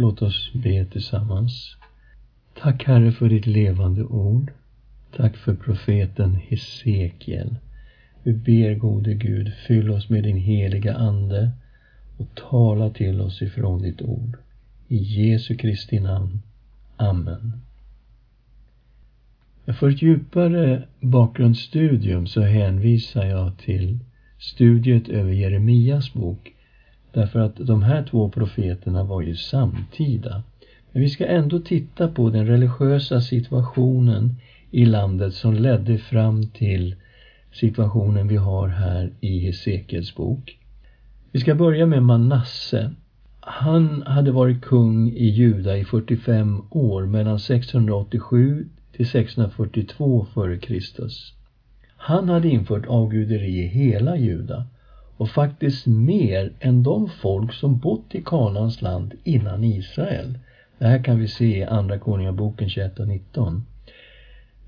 Låt oss be tillsammans. Tack Herre för ditt levande ord. Tack för profeten Hesekiel. Vi ber gode Gud, fyll oss med din heliga Ande och tala till oss ifrån ditt ord. I Jesu Kristi namn. Amen. För ett djupare bakgrundsstudium så hänvisar jag till studiet över Jeremias bok därför att de här två profeterna var ju samtida. Men vi ska ändå titta på den religiösa situationen i landet som ledde fram till situationen vi har här i Hesekiels bok. Vi ska börja med Manasse. Han hade varit kung i Juda i 45 år mellan 687 till 642 f.Kr. Han hade infört avguderi i hela Juda och faktiskt mer än de folk som bott i Kanans land innan Israel. Det här kan vi se i Andra Konungaboken 21 och 19.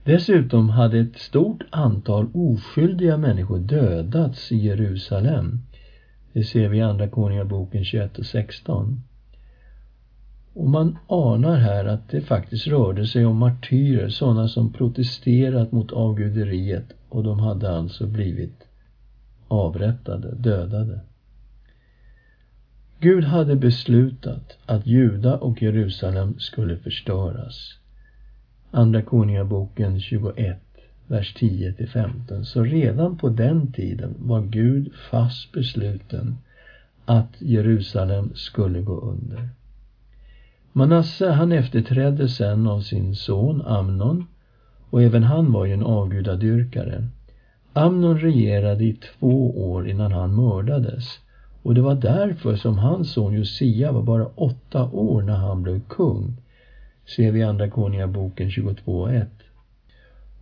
Dessutom hade ett stort antal oskyldiga människor dödats i Jerusalem. Det ser vi i Andra Konungaboken 21 och 16. Och man anar här att det faktiskt rörde sig om martyrer, sådana som protesterat mot avguderiet och de hade alltså blivit avrättade, dödade. Gud hade beslutat att Juda och Jerusalem skulle förstöras. Andra Konungaboken 21, vers 10-15. Så redan på den tiden var Gud fast besluten att Jerusalem skulle gå under. Manasse han efterträdde sen av sin son Amnon och även han var ju en avgudadyrkare. Amnon regerade i två år innan han mördades och det var därför som hans son Josia var bara åtta år när han blev kung. Ser vi i Andra Konungaboken 22.1.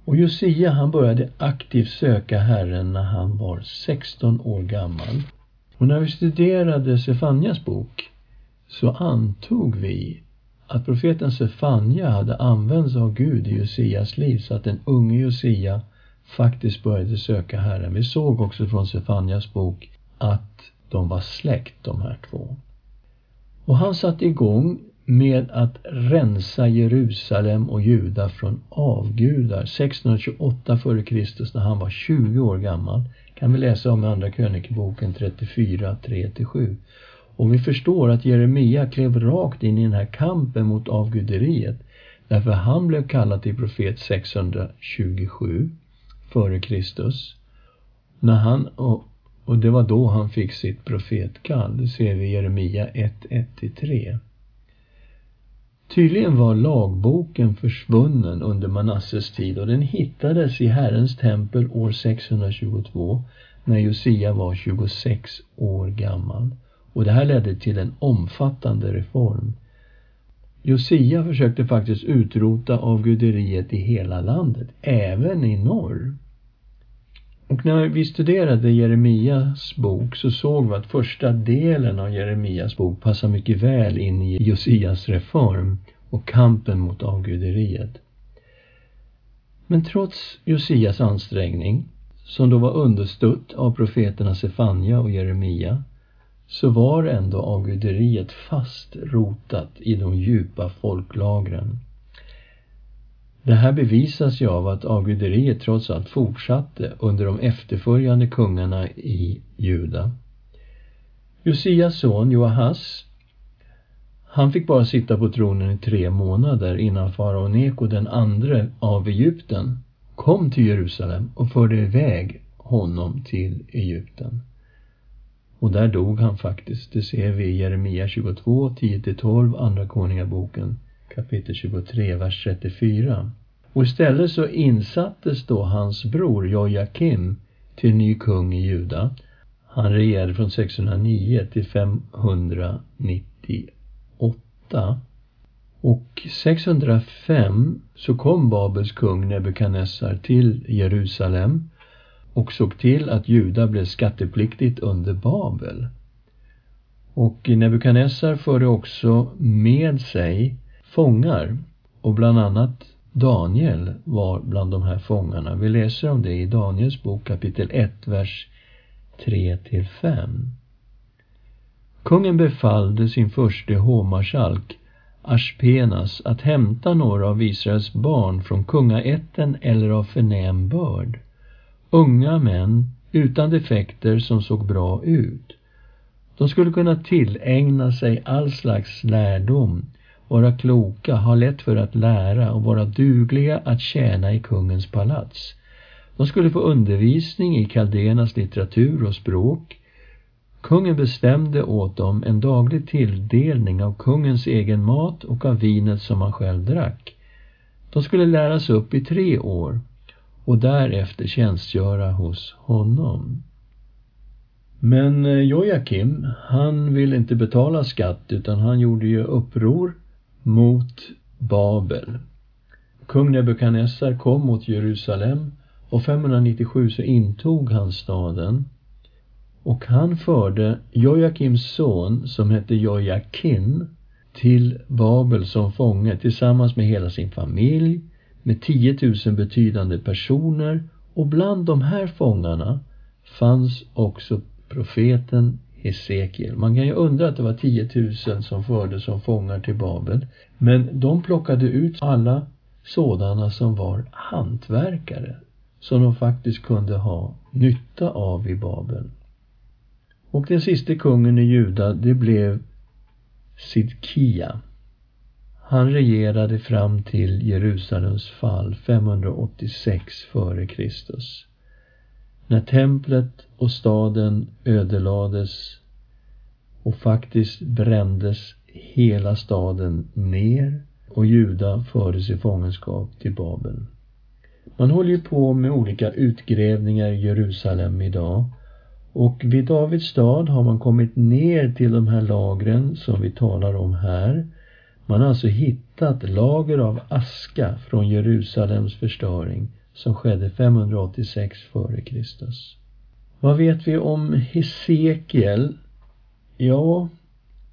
Och Josia han började aktivt söka Herren när han var 16 år gammal. Och när vi studerade Sefanjas bok så antog vi att profeten Sefanja hade använts av Gud i Josias liv så att den unge Josia faktiskt började söka Herren. Vi såg också från Sefanjas bok att de var släkt de här två. Och han satte igång med att rensa Jerusalem och Juda från avgudar 1628 f.Kr. när han var 20 år gammal. kan vi läsa om i Andra krönikeboken 34, 3-7. Och vi förstår att Jeremia klev rakt in i den här kampen mot avguderiet därför han blev kallad till profet 627 före Kristus. När han, och, och det var då han fick sitt profetkall. Det ser vi i Jeremia 1, 1-3. Tydligen var lagboken försvunnen under Manasses tid och den hittades i Herrens tempel år 622 när Josia var 26 år gammal. Och det här ledde till en omfattande reform. Josia försökte faktiskt utrota avguderiet i hela landet, även i norr. Och när vi studerade Jeremias bok så såg vi att första delen av Jeremias bok passar mycket väl in i Josias reform och kampen mot avguderiet. Men trots Josias ansträngning, som då var understött av profeterna Sefania och Jeremia, så var ändå avguderiet fast rotat i de djupa folklagren. Det här bevisas ju av att avguderiet trots allt fortsatte under de efterföljande kungarna i Juda. Josias son Joahas, han fick bara sitta på tronen i tre månader innan farao Neko den andre av Egypten kom till Jerusalem och förde iväg honom till Egypten. Och där dog han faktiskt. Det ser vi i Jeremia 22, 10-12, Andra Konungaboken kapitel 23, vers 34. Och istället så insattes då hans bror Jojakim till ny kung i Juda. Han regerade från 609 till 598. Och 605 så kom Babels kung Nebukadnessar till Jerusalem och såg till att Juda blev skattepliktigt under Babel. Och Nebukadnessar förde också med sig fångar och bland annat Daniel var bland de här fångarna. Vi läser om det i Daniels bok kapitel 1, vers 3-5. Kungen befallde sin förste hovmarskalk Ashpenas att hämta några av Israels barn från kungaätten eller av förnäm börd. Unga män utan defekter som såg bra ut. De skulle kunna tillägna sig all slags lärdom, vara kloka, ha lätt för att lära och vara dugliga att tjäna i kungens palats. De skulle få undervisning i kaldéernas litteratur och språk. Kungen bestämde åt dem en daglig tilldelning av kungens egen mat och av vinet som han själv drack. De skulle läras upp i tre år och därefter tjänstgöra hos honom. Men eh, Jojakim, han ville inte betala skatt utan han gjorde ju uppror mot Babel. Kung Nebukadnessar kom mot Jerusalem och 597 så intog han staden. Och han förde Jojakims son, som hette Jojakin, till Babel som fånge tillsammans med hela sin familj, med 10 000 betydande personer och bland de här fångarna fanns också profeten Hesekiel. Man kan ju undra att det var 10 000 som fördes som fångar till Babel. Men de plockade ut alla sådana som var hantverkare, som de faktiskt kunde ha nytta av i Babel. Och den sista kungen i Juda, det blev Sidkia. Han regerade fram till Jerusalems fall 586 f.Kr. När templet och staden ödelades och faktiskt brändes hela staden ner och Juda fördes i fångenskap till Babel. Man håller ju på med olika utgrävningar i Jerusalem idag och vid Davids stad har man kommit ner till de här lagren som vi talar om här. Man har alltså hittat lager av aska från Jerusalems förstöring som skedde 586 f.Kr. Vad vet vi om Hesekiel? Ja,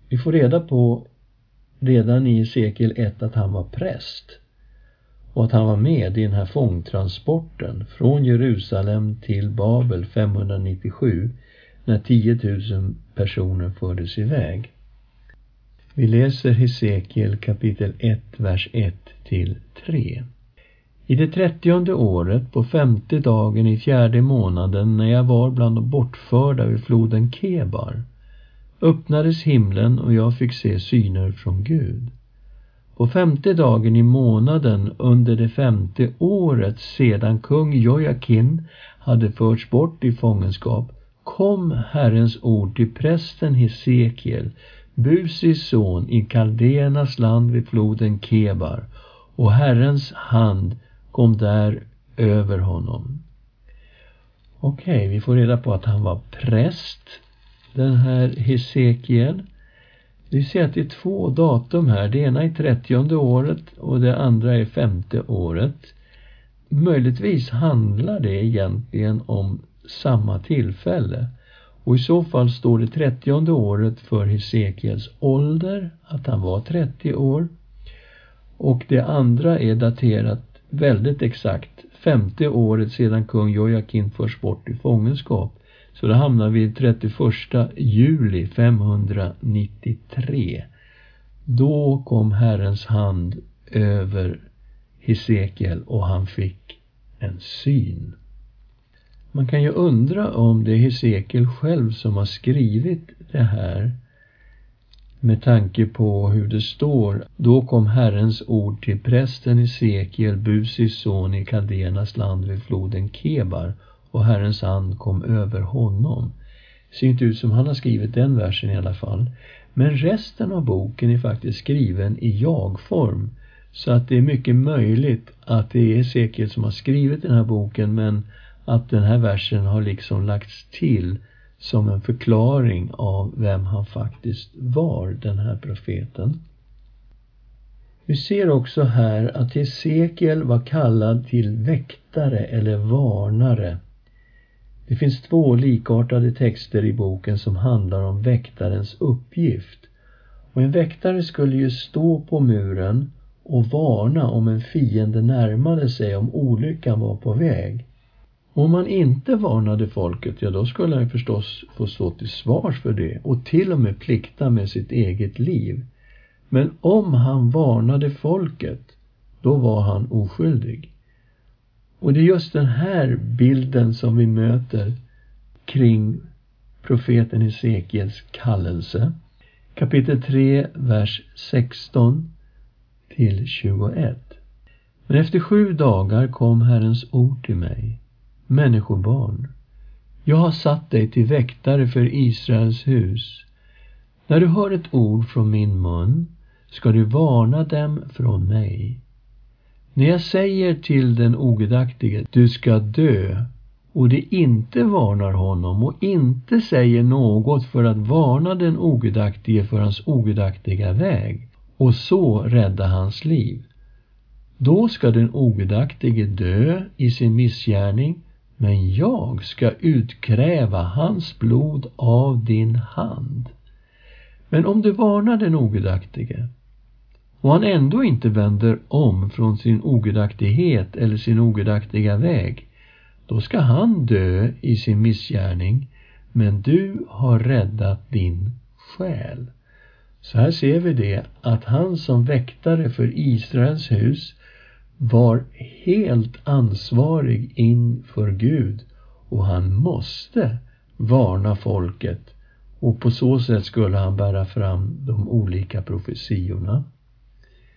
vi får reda på redan i Hesekiel 1 att han var präst och att han var med i den här fångtransporten från Jerusalem till Babel 597 när 10 000 personer fördes iväg. Vi läser Hesekiel kapitel 1, vers 1 till 3. I det trettionde året, på femte dagen i fjärde månaden, när jag var bland de bortförda vid floden Kebar, öppnades himlen och jag fick se syner från Gud. På femte dagen i månaden under det femte året sedan kung Jojakin hade förts bort i fångenskap kom Herrens ord till prästen Hesekiel, Busis son i Kaldéernas land vid floden Kebar, och Herrens hand kom där över honom. Okej, okay, vi får reda på att han var präst, den här Hesekiel. Vi ser att det är två datum här. Det ena är trettionde året och det andra är femte året. Möjligtvis handlar det egentligen om samma tillfälle. Och i så fall står det trettionde året för Hesekiels ålder, att han var 30 år. Och det andra är daterat väldigt exakt femte året sedan kung Jojakin förs bort i fångenskap. Så då hamnar vi 31 juli 593. Då kom Herrens hand över Hesekiel och han fick en syn. Man kan ju undra om det är Hesekiel själv som har skrivit det här med tanke på hur det står. Då kom Herrens ord till prästen Hesekiel, Busis son i Kaldenas land vid floden Kebar och Herrens and kom över honom. Det ser inte ut som han har skrivit den versen i alla fall. Men resten av boken är faktiskt skriven i jag-form. Så att det är mycket möjligt att det är Hesekiel som har skrivit den här boken men att den här versen har liksom lagts till som en förklaring av vem han faktiskt var, den här profeten. Vi ser också här att Hesekiel var kallad till väktare eller varnare. Det finns två likartade texter i boken som handlar om väktarens uppgift. Och en väktare skulle ju stå på muren och varna om en fiende närmade sig, om olyckan var på väg. Om han inte varnade folket, ja då skulle han förstås få stå till svars för det och till och med plikta med sitt eget liv. Men om han varnade folket, då var han oskyldig. Och det är just den här bilden som vi möter kring profeten Hesekiels kallelse. Kapitel 3, vers 16 till 21. Men efter sju dagar kom Herrens ord till mig. Människobarn, jag har satt dig till väktare för Israels hus. När du hör ett ord från min mun ska du varna dem från mig. När jag säger till den ogudaktige, du ska dö, och det inte varnar honom och inte säger något för att varna den ogudaktige för hans ogudaktiga väg och så rädda hans liv. Då ska den ogudaktige dö i sin missgärning, men jag ska utkräva hans blod av din hand. Men om du varnar den ogudaktige och han ändå inte vänder om från sin ogudaktighet eller sin ogudaktiga väg, då ska han dö i sin missgärning, men du har räddat din själ. Så här ser vi det, att han som väktare för Israels hus var helt ansvarig inför Gud och han måste varna folket och på så sätt skulle han bära fram de olika profetiorna.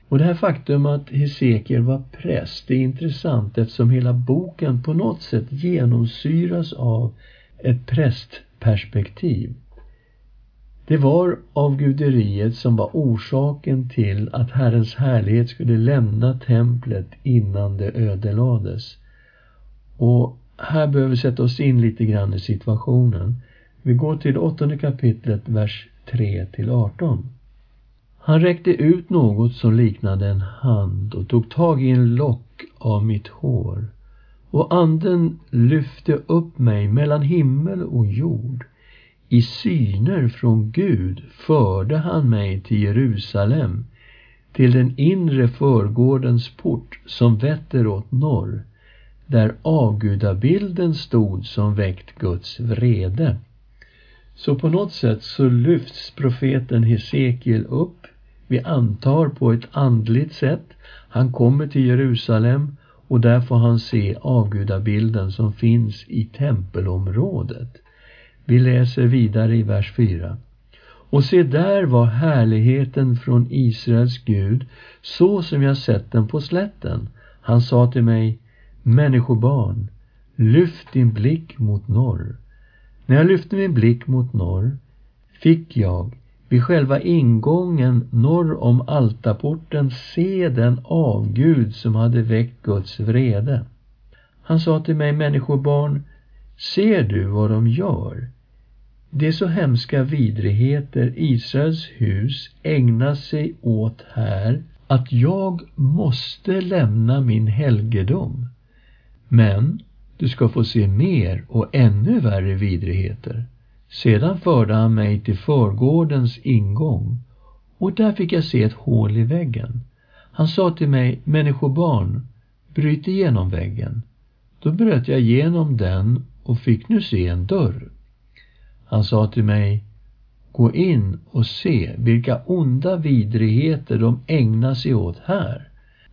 Och det här faktum att Hesekiel var präst är intressant eftersom hela boken på något sätt genomsyras av ett prästperspektiv. Det var avguderiet som var orsaken till att Herrens härlighet skulle lämna templet innan det ödelades. Och här behöver vi sätta oss in lite grann i situationen. Vi går till åttonde kapitlet, vers 3 till 18. Han räckte ut något som liknade en hand och tog tag i en lock av mitt hår. Och anden lyfte upp mig mellan himmel och jord. I syner från Gud förde han mig till Jerusalem, till den inre förgårdens port som vetter åt norr, där avgudabilden stod som väckt Guds vrede. Så på något sätt så lyfts profeten Hesekiel upp vi antar på ett andligt sätt. Han kommer till Jerusalem och där får han se avgudabilden som finns i tempelområdet. Vi läser vidare i vers 4. Och se där var härligheten från Israels Gud, så som jag sett den på slätten. Han sa till mig, Människobarn, lyft din blick mot norr. När jag lyfte min blick mot norr fick jag vid själva ingången norr om altarporten se den avgud som hade väckt Guds vrede. Han sa till mig, människobarn, ser du vad de gör? Det är så hemska vidrigheter Israels hus ägnar sig åt här att jag måste lämna min helgedom. Men du ska få se mer och ännu värre vidrigheter. Sedan förde han mig till förgårdens ingång och där fick jag se ett hål i väggen. Han sa till mig, människobarn, bryt igenom väggen. Då bröt jag igenom den och fick nu se en dörr. Han sa till mig, gå in och se vilka onda vidrigheter de ägnar sig åt här.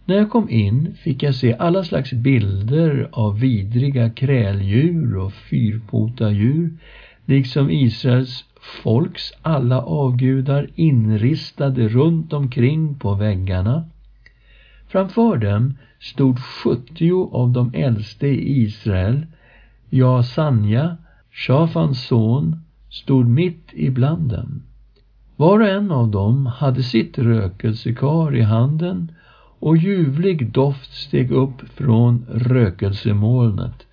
När jag kom in fick jag se alla slags bilder av vidriga kräldjur och fyrpotadjur liksom Israels folks alla avgudar inristade runt omkring på väggarna. Framför dem stod sjuttio av de äldste i Israel. Jasanja, Shafans son, stod mitt ibland dem. Var och en av dem hade sitt rökelsekar i handen och ljuvlig doft steg upp från rökelsemolnet.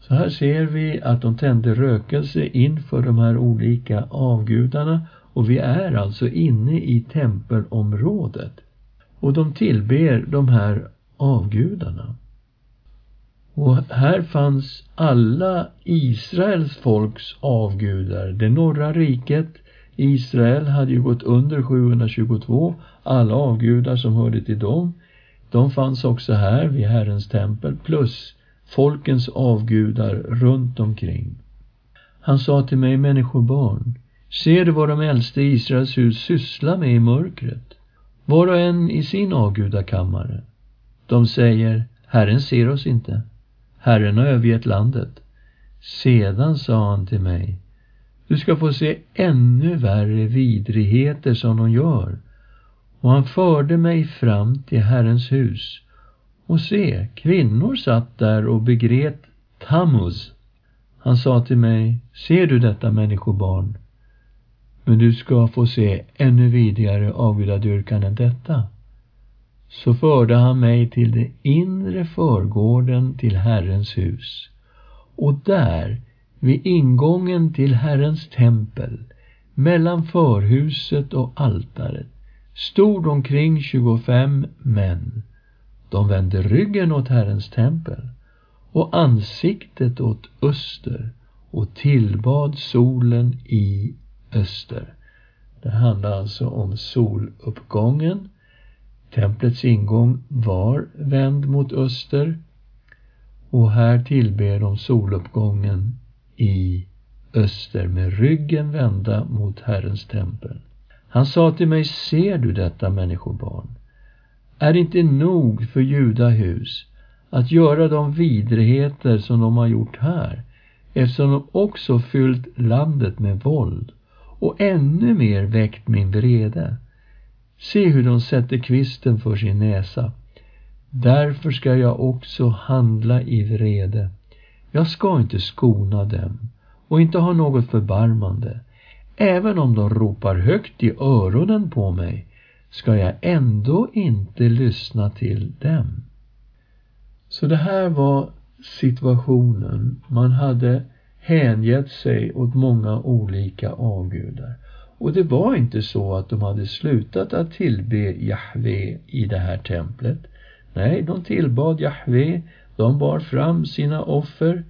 Så här ser vi att de tände rökelse inför de här olika avgudarna och vi är alltså inne i tempelområdet. Och de tillber de här avgudarna. Och här fanns alla Israels folks avgudar. Det norra riket, Israel hade ju gått under 722. Alla avgudar som hörde till dem, de fanns också här vid Herrens tempel plus folkens avgudar runt omkring. Han sa till mig, människobarn, ser du vad de äldste i Israels hus sysslar med i mörkret? Var och en i sin avgudakammare. De säger, Herren ser oss inte. Herren har övergett landet. Sedan sa han till mig, du ska få se ännu värre vidrigheter som de gör. Och han förde mig fram till Herrens hus. Och se, kvinnor satt där och begret Tammuz. Han sa till mig, ser du detta människobarn? Men du ska få se ännu vidrigare avgudadyrkan än detta. Så förde han mig till den inre förgården till Herrens hus. Och där, vid ingången till Herrens tempel, mellan förhuset och altaret, stod omkring 25 män. De vände ryggen åt Herrens tempel och ansiktet åt öster och tillbad solen i öster. Det handlar alltså om soluppgången. Templets ingång var vänd mot öster och här tillber de soluppgången i öster med ryggen vända mot Herrens tempel. Han sa till mig, ser du detta människobarn? Är det inte nog för judahus att göra de vidrigheter som de har gjort här, eftersom de också fyllt landet med våld och ännu mer väckt min vrede. Se hur de sätter kvisten för sin näsa. Därför ska jag också handla i vrede. Jag ska inte skona dem och inte ha något förbarmande. Även om de ropar högt i öronen på mig ska jag ändå inte lyssna till dem. Så det här var situationen. Man hade hängett sig åt många olika avgudar. Och det var inte så att de hade slutat att tillbe Jahve i det här templet. Nej, de tillbad Jahve, de bar fram sina offer,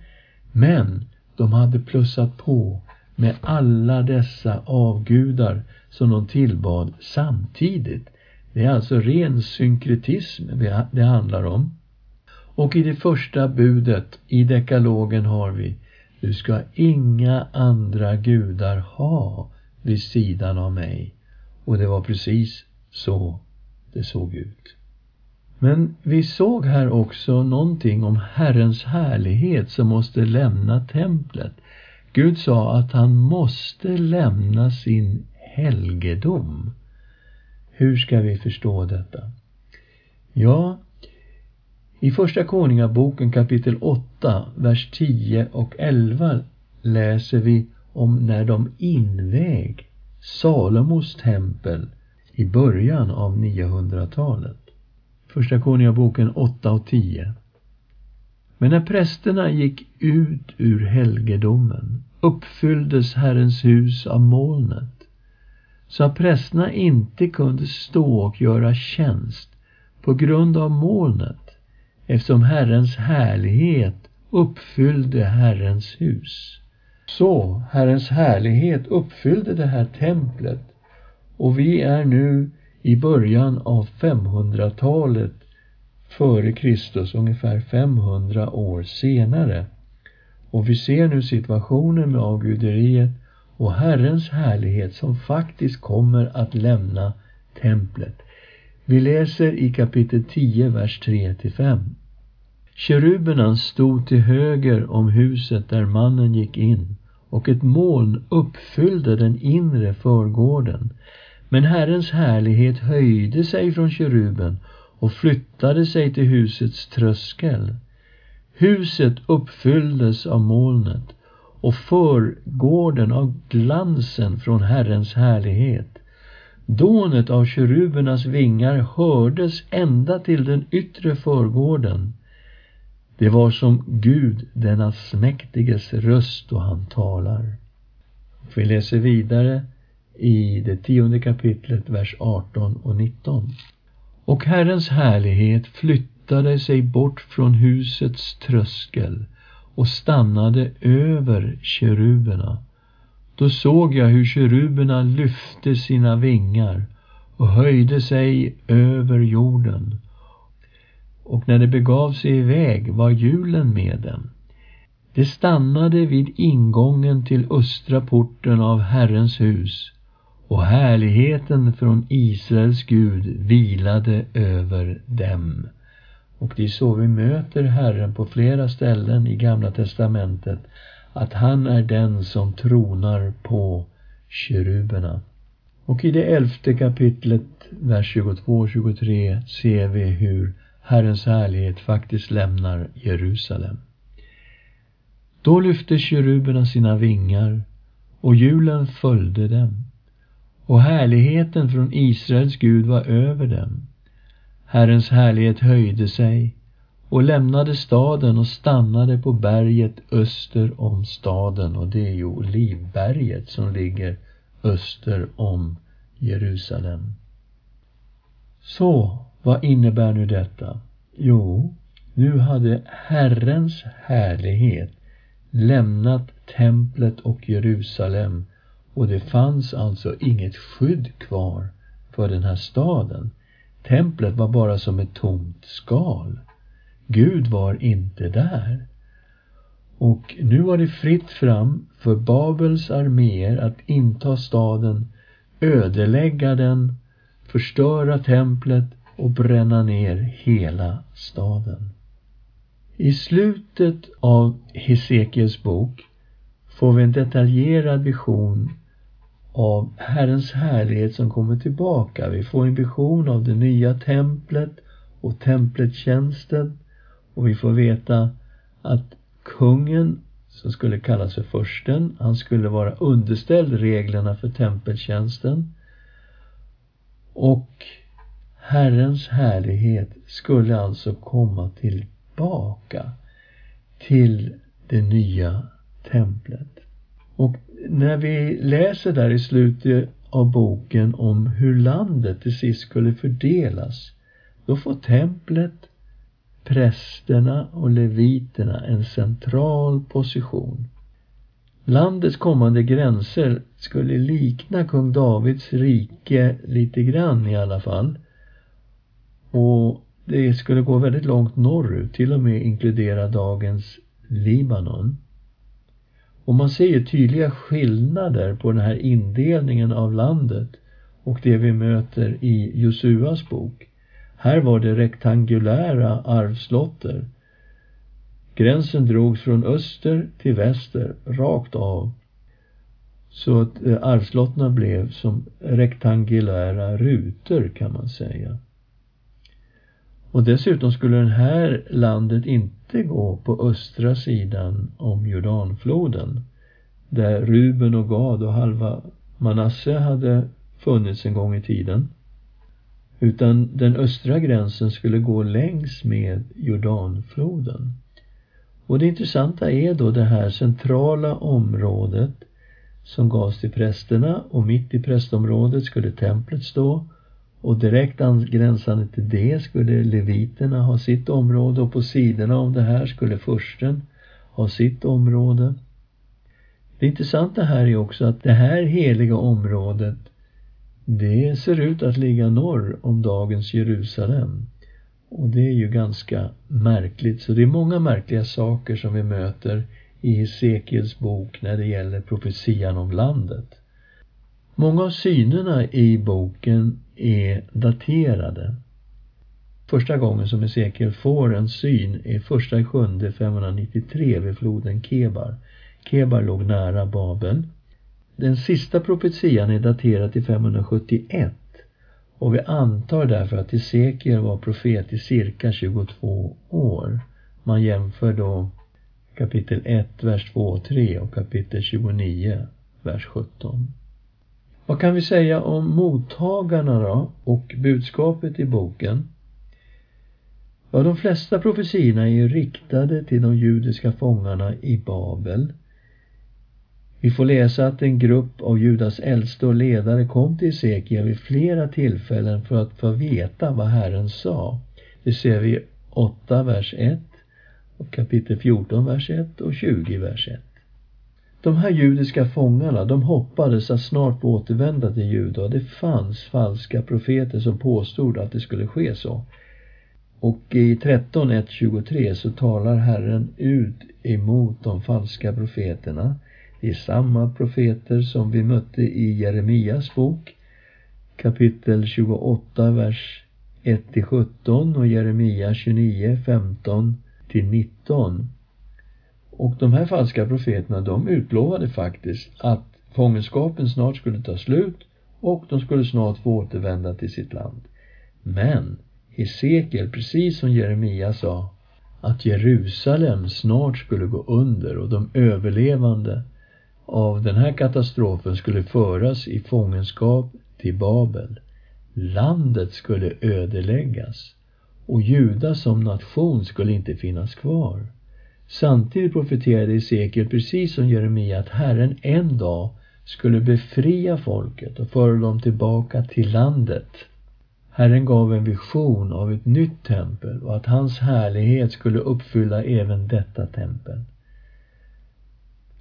men de hade plussat på med alla dessa avgudar som de tillbad samtidigt. Det är alltså ren synkretism det handlar om. Och i det första budet i dekalogen har vi du ska inga andra gudar ha vid sidan av mig. Och det var precis så det såg ut. Men vi såg här också någonting om Herrens härlighet som måste lämna templet. Gud sa att han måste lämna sin helgedom. Hur ska vi förstå detta? Ja, i Första Konungaboken kapitel 8, vers 10 och 11 läser vi om när de inväg Salomos tempel i början av 900-talet. Första Konungaboken 8 och 10. Men när prästerna gick ut ur helgedomen uppfylldes Herrens hus av molnet så att prästerna inte kunde stå och göra tjänst på grund av molnet eftersom Herrens härlighet uppfyllde Herrens hus. Så Herrens härlighet uppfyllde det här templet och vi är nu i början av 500-talet före Kristus, ungefär 500 år senare. Och vi ser nu situationen med avguderiet och Herrens härlighet som faktiskt kommer att lämna templet. Vi läser i kapitel 10, vers 3 5. Keruberna stod till höger om huset där mannen gick in och ett moln uppfyllde den inre förgården. Men Herrens härlighet höjde sig från keruben och flyttade sig till husets tröskel. Huset uppfylldes av molnet och förgården av glansen från Herrens härlighet. Dånet av kerubernas vingar hördes ända till den yttre förgården. Det var som Gud, denna smäktiges röst då han talar. Vi läser vidare i det tionde kapitlet, vers 18 och 19. Och Herrens härlighet flyttade sig bort från husets tröskel och stannade över keruberna. Då såg jag hur keruberna lyfte sina vingar och höjde sig över jorden och när det begav sig iväg var julen med dem. Det stannade vid ingången till östra porten av Herrens hus och härligheten från Israels Gud vilade över dem. Och det är så vi möter Herren på flera ställen i Gamla testamentet, att han är den som tronar på keruberna. Och i det elfte kapitlet, vers 22 och 23, ser vi hur Herrens härlighet faktiskt lämnar Jerusalem. Då lyfte keruberna sina vingar och hjulen följde dem och härligheten från Israels Gud var över dem. Herrens härlighet höjde sig och lämnade staden och stannade på berget öster om staden och det är ju Olivberget som ligger öster om Jerusalem. Så, vad innebär nu detta? Jo, nu hade Herrens härlighet lämnat templet och Jerusalem och det fanns alltså inget skydd kvar för den här staden. Templet var bara som ett tomt skal. Gud var inte där. Och nu var det fritt fram för Babels arméer att inta staden, ödelägga den, förstöra templet och bränna ner hela staden. I slutet av Hesekiels bok får vi en detaljerad vision av Herrens härlighet som kommer tillbaka. Vi får en vision av det nya templet och templettjänsten och vi får veta att kungen som skulle kallas för försten, han skulle vara underställd reglerna för tempeltjänsten och Herrens härlighet skulle alltså komma tillbaka till det nya templet. Och när vi läser där i slutet av boken om hur landet till sist skulle fördelas, då får templet, prästerna och leviterna en central position. Landets kommande gränser skulle likna kung Davids rike lite grann i alla fall. Och det skulle gå väldigt långt norrut, till och med inkludera dagens Libanon. Och man ser ju tydliga skillnader på den här indelningen av landet och det vi möter i Josuas bok. Här var det rektangulära arvslotter. Gränsen drogs från öster till väster, rakt av. Så att eh, arvslotterna blev som rektangulära rutor kan man säga. Och dessutom skulle det här landet inte gå på östra sidan om Jordanfloden där Ruben och Gad och halva Manasse hade funnits en gång i tiden. Utan den östra gränsen skulle gå längs med Jordanfloden. Och det intressanta är då det här centrala området som gavs till prästerna och mitt i prästområdet skulle templet stå och direkt angränsande till det skulle leviterna ha sitt område och på sidorna av det här skulle försten ha sitt område. Det intressanta här är också att det här heliga området det ser ut att ligga norr om dagens Jerusalem. Och det är ju ganska märkligt. Så det är många märkliga saker som vi möter i Hesekiels bok när det gäller profetian om landet. Många av synerna i boken är daterade. Första gången som Hesekiel får en syn är första i sjunde 593 vid floden Kebar. Kebar låg nära Babel. Den sista profetian är daterad till 571 och vi antar därför att Hesekiel var profet i cirka 22 år. Man jämför då kapitel 1, vers 2 och 3 och kapitel 29, vers 17. Vad kan vi säga om mottagarna då och budskapet i boken? Ja, de flesta profetiorna är ju riktade till de judiska fångarna i Babel. Vi får läsa att en grupp av Judas äldste och ledare kom till Hesekia vid flera tillfällen för att få veta vad Herren sa. Det ser vi 8, vers 1 och kapitel 14, vers 1 och 20, vers 1. De här judiska fångarna, de hoppades att snart få återvända till Juda och det fanns falska profeter som påstod att det skulle ske så. Och i 13.1.23 så talar Herren ut emot de falska profeterna. Det är samma profeter som vi mötte i Jeremias bok, kapitel 28, vers 1-17 och Jeremia 29, 15-19 och de här falska profeterna, de utlovade faktiskt att fångenskapen snart skulle ta slut och de skulle snart få återvända till sitt land. Men Hesekiel, precis som Jeremia sa, att Jerusalem snart skulle gå under och de överlevande av den här katastrofen skulle föras i fångenskap till Babel. Landet skulle ödeläggas och Juda som nation skulle inte finnas kvar. Samtidigt profeterade Hesekiel precis som Jeremia att Herren en dag skulle befria folket och föra dem tillbaka till landet. Herren gav en vision av ett nytt tempel och att hans härlighet skulle uppfylla även detta tempel.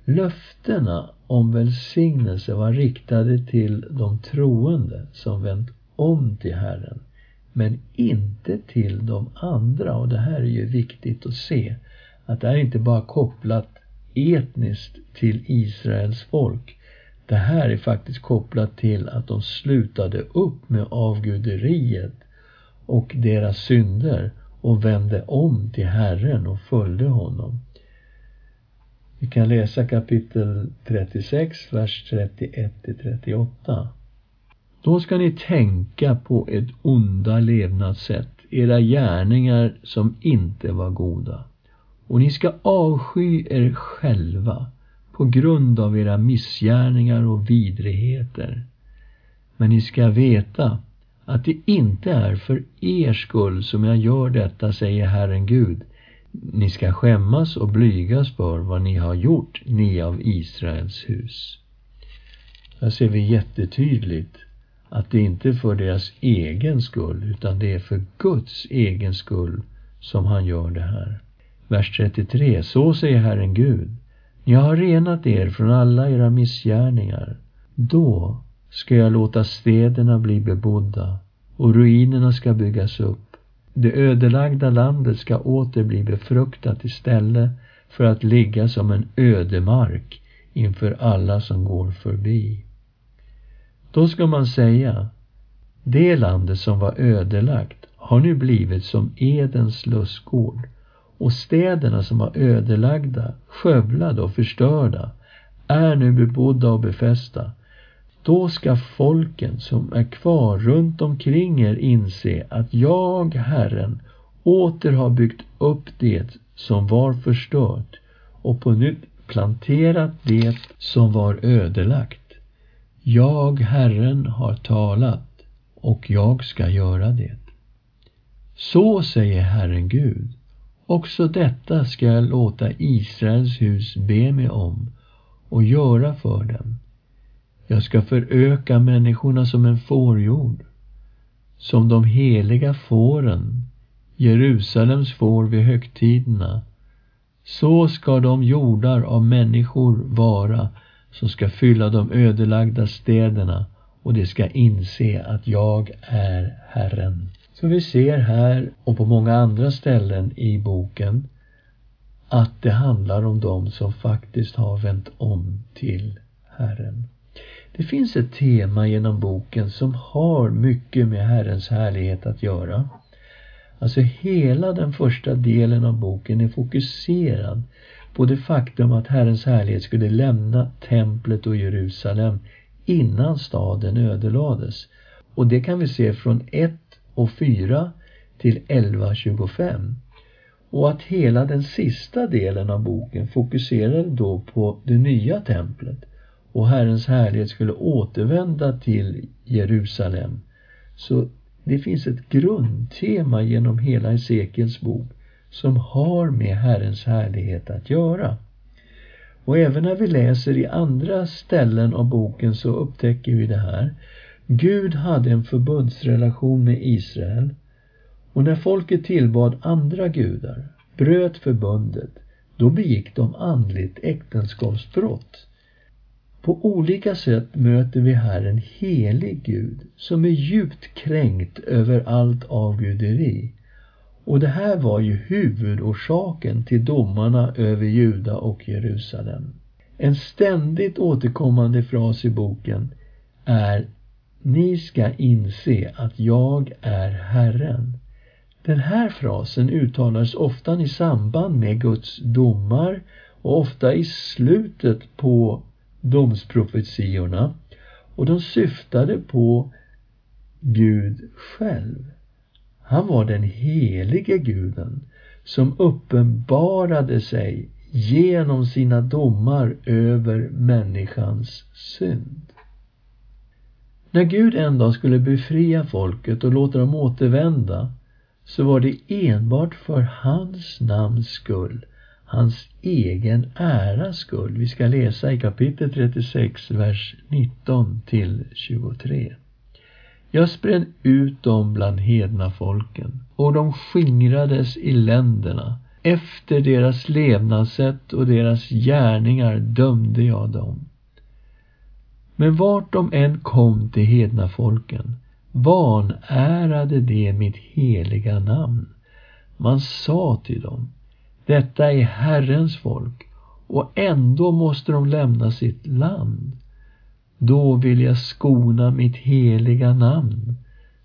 Löftena om välsignelse var riktade till de troende som vänt om till Herren, men inte till de andra. Och det här är ju viktigt att se, att det här är inte bara kopplat etniskt till Israels folk. Det här är faktiskt kopplat till att de slutade upp med avguderiet och deras synder och vände om till Herren och följde honom. Vi kan läsa kapitel 36, vers 31 till 38. Då ska ni tänka på ett onda levnadssätt, era gärningar som inte var goda. Och ni ska avsky er själva på grund av era missgärningar och vidrigheter. Men ni ska veta att det inte är för er skull som jag gör detta, säger Herren Gud. Ni ska skämmas och blygas för vad ni har gjort, ni av Israels hus. Här ser vi jättetydligt att det inte är för deras egen skull, utan det är för Guds egen skull som han gör det här. Vers 33. Så säger Herren Gud. Ni har renat er från alla era missgärningar. Då ska jag låta städerna bli bebodda och ruinerna ska byggas upp. Det ödelagda landet ska åter bli befruktat istället för att ligga som en ödemark inför alla som går förbi. Då ska man säga, det landet som var ödelagt har nu blivit som Edens lustgård och städerna som var ödelagda, skövlade och förstörda är nu bebodda och befästa. Då ska folken som är kvar runt omkring er inse att jag, Herren, åter har byggt upp det som var förstört och på nytt planterat det som var ödelagt. Jag, Herren, har talat och jag ska göra det. Så säger Herren Gud. Också detta ska jag låta Israels hus be mig om och göra för dem. Jag ska föröka människorna som en fårjord, som de heliga fåren, Jerusalems får vid högtiderna. Så ska de jordar av människor vara som ska fylla de ödelagda städerna och de ska inse att jag är Herren. Så vi ser här och på många andra ställen i boken att det handlar om dem som faktiskt har vänt om till Herren. Det finns ett tema genom boken som har mycket med Herrens härlighet att göra. Alltså hela den första delen av boken är fokuserad på det faktum att Herrens härlighet skulle lämna templet och Jerusalem innan staden ödelades. Och det kan vi se från 1 och 4 till 11.25. Och att hela den sista delen av boken fokuserade då på det nya templet och Herrens härlighet skulle återvända till Jerusalem. Så det finns ett grundtema genom hela Hesekiels bok som har med Herrens härlighet att göra. Och även när vi läser i andra ställen av boken så upptäcker vi det här. Gud hade en förbundsrelation med Israel och när folket tillbad andra gudar, bröt förbundet, då begick de andligt äktenskapsbrott. På olika sätt möter vi här en helig Gud som är djupt kränkt över allt avguderi Och det här var ju huvudorsaken till domarna över Juda och Jerusalem. En ständigt återkommande fras i boken är ni ska inse att jag är Herren. Den här frasen uttalades ofta i samband med Guds domar och ofta i slutet på domsprofetiorna och de syftade på Gud själv. Han var den helige guden som uppenbarade sig genom sina domar över människans synd. När Gud en dag skulle befria folket och låta dem återvända så var det enbart för hans namns skull, hans egen äras skull. Vi ska läsa i kapitel 36, vers 19 till 23. Jag spred ut dem bland hedna folken och de skingrades i länderna. Efter deras levnadssätt och deras gärningar dömde jag dem. Men vart de än kom till hedna folken vanärade de mitt heliga namn. Man sa till dem, detta är Herrens folk och ändå måste de lämna sitt land. Då vill jag skona mitt heliga namn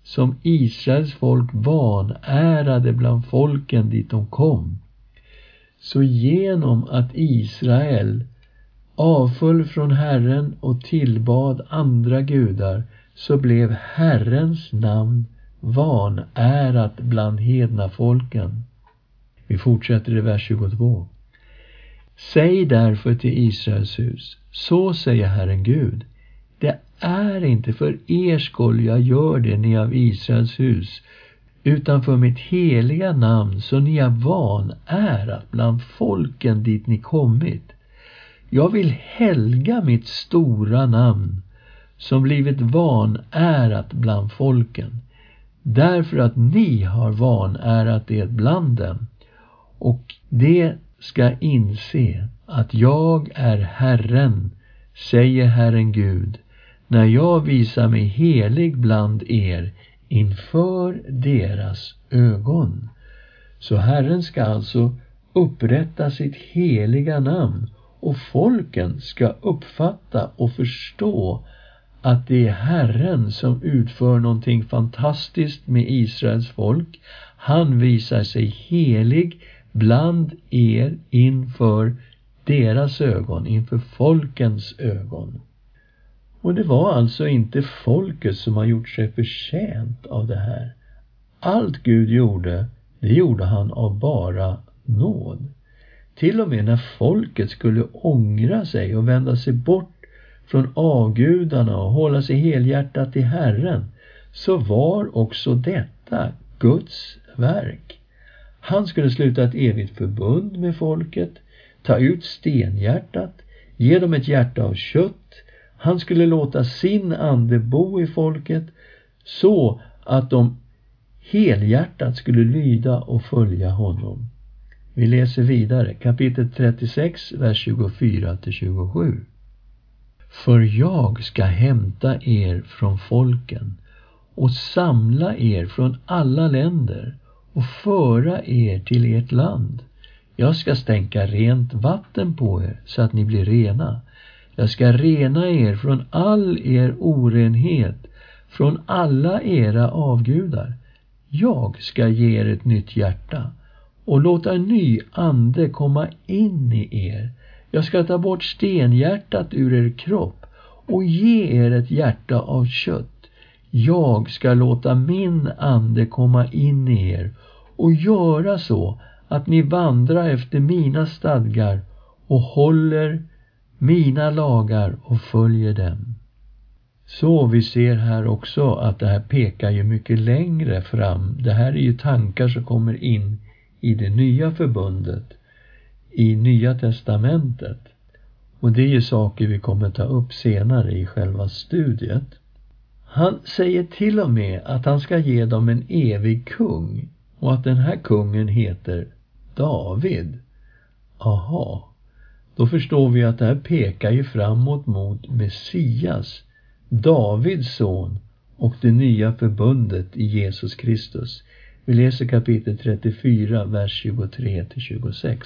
som Israels folk vanärade bland folken dit de kom. Så genom att Israel avföll från Herren och tillbad andra gudar så blev Herrens namn vanärat bland hedna folken. Vi fortsätter i vers 22. Säg därför till Israels hus, så säger Herren Gud, det är inte för er skull jag gör det, ni av Israels hus, utan för mitt heliga namn, så ni är vanärat bland folken dit ni kommit. Jag vill helga mitt stora namn som blivit vanärat bland folken, därför att ni har vanärat det bland dem. Och det ska inse att jag är Herren, säger Herren Gud, när jag visar mig helig bland er inför deras ögon. Så Herren ska alltså upprätta sitt heliga namn och folken ska uppfatta och förstå att det är Herren som utför någonting fantastiskt med Israels folk. Han visar sig helig bland er inför deras ögon, inför folkens ögon. Och det var alltså inte folket som har gjort sig förtjänt av det här. Allt Gud gjorde, det gjorde han av bara nåd. Till och med när folket skulle ångra sig och vända sig bort från avgudarna och hålla sig helhjärtat till Herren, så var också detta Guds verk. Han skulle sluta ett evigt förbund med folket, ta ut stenhjärtat, ge dem ett hjärta av kött. Han skulle låta sin ande bo i folket så att de helhjärtat skulle lyda och följa honom. Vi läser vidare, kapitel 36, vers 24 till 27. För jag ska hämta er från folken och samla er från alla länder och föra er till ert land. Jag ska stänka rent vatten på er så att ni blir rena. Jag ska rena er från all er orenhet, från alla era avgudar. Jag ska ge er ett nytt hjärta och låta en ny ande komma in i er. Jag ska ta bort stenhjärtat ur er kropp och ge er ett hjärta av kött. Jag ska låta min ande komma in i er och göra så att ni vandrar efter mina stadgar och håller mina lagar och följer dem. Så vi ser här också att det här pekar ju mycket längre fram. Det här är ju tankar som kommer in i det nya förbundet, i Nya testamentet. Och det är ju saker vi kommer ta upp senare i själva studiet. Han säger till och med att han ska ge dem en evig kung och att den här kungen heter David. Aha, då förstår vi att det här pekar ju framåt mot Messias, Davids son och det nya förbundet i Jesus Kristus. Vi läser kapitel 34, vers 23-26.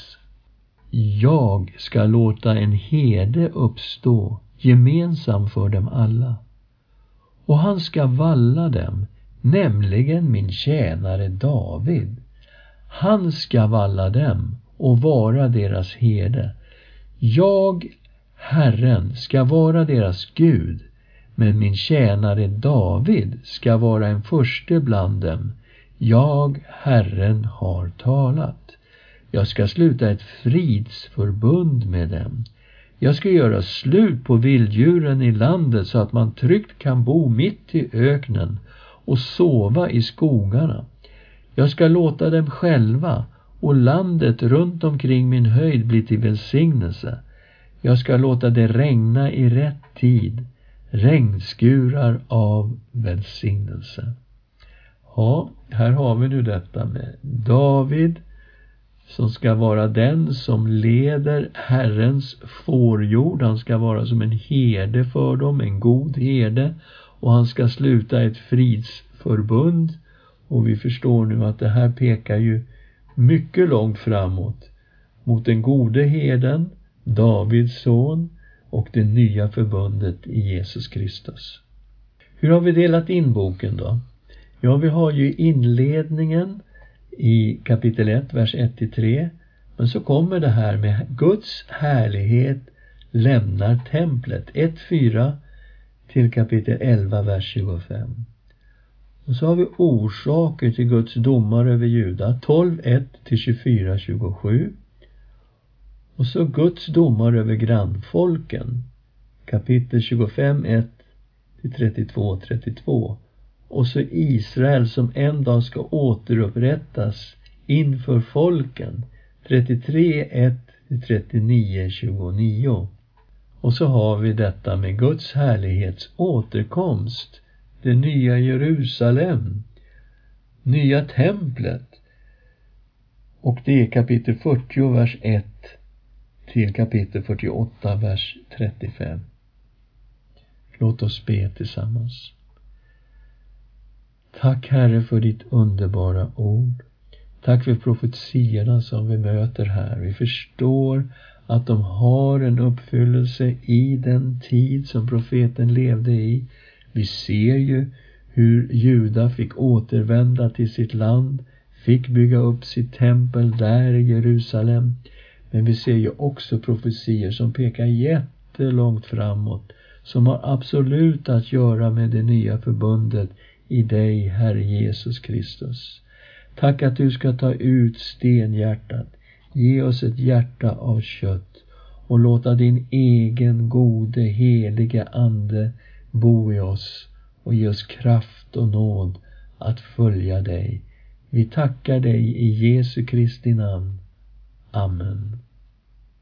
Jag ska låta en herde uppstå gemensam för dem alla. Och han ska valla dem, nämligen min tjänare David. Han ska valla dem och vara deras herde. Jag, Herren, ska vara deras Gud, men min tjänare David ska vara en förste bland dem. Jag, Herren, har talat. Jag ska sluta ett fridsförbund med dem. Jag ska göra slut på vilddjuren i landet så att man tryggt kan bo mitt i öknen och sova i skogarna. Jag ska låta dem själva och landet runt omkring min höjd bli till välsignelse. Jag ska låta det regna i rätt tid, regnskurar av välsignelse. Ja, här har vi nu detta med David som ska vara den som leder Herrens fårjord. Han ska vara som en herde för dem, en god herde och han ska sluta ett fridsförbund. Och vi förstår nu att det här pekar ju mycket långt framåt mot den gode herden, Davids son och det nya förbundet i Jesus Kristus. Hur har vi delat in boken då? Ja, vi har ju inledningen i kapitel 1, vers 1-3. Men så kommer det här med Guds härlighet lämnar templet. 1-4 till kapitel 11, vers 25. Och så har vi orsaker till Guds domar över Juda, 12, 1 till 24, 27. Och så Guds domar över grannfolken, kapitel 25, 1 till 32, 32 och så Israel som en dag ska återupprättas inför folken 33, 1 39, 29. Och så har vi detta med Guds härlighets återkomst, det nya Jerusalem, nya templet. Och det är kapitel 40, vers 1 till kapitel 48, vers 35. Låt oss be tillsammans. Tack Herre för ditt underbara ord. Tack för profetiorna som vi möter här. Vi förstår att de har en uppfyllelse i den tid som profeten levde i. Vi ser ju hur Juda fick återvända till sitt land, fick bygga upp sitt tempel där i Jerusalem. Men vi ser ju också profetier som pekar jättelångt framåt, som har absolut att göra med det nya förbundet i dig, Herre Jesus Kristus. Tack att du ska ta ut stenhjärtat, ge oss ett hjärta av kött och låta din egen gode, heliga Ande bo i oss och ge oss kraft och nåd att följa dig. Vi tackar dig i Jesu Kristi namn. Amen.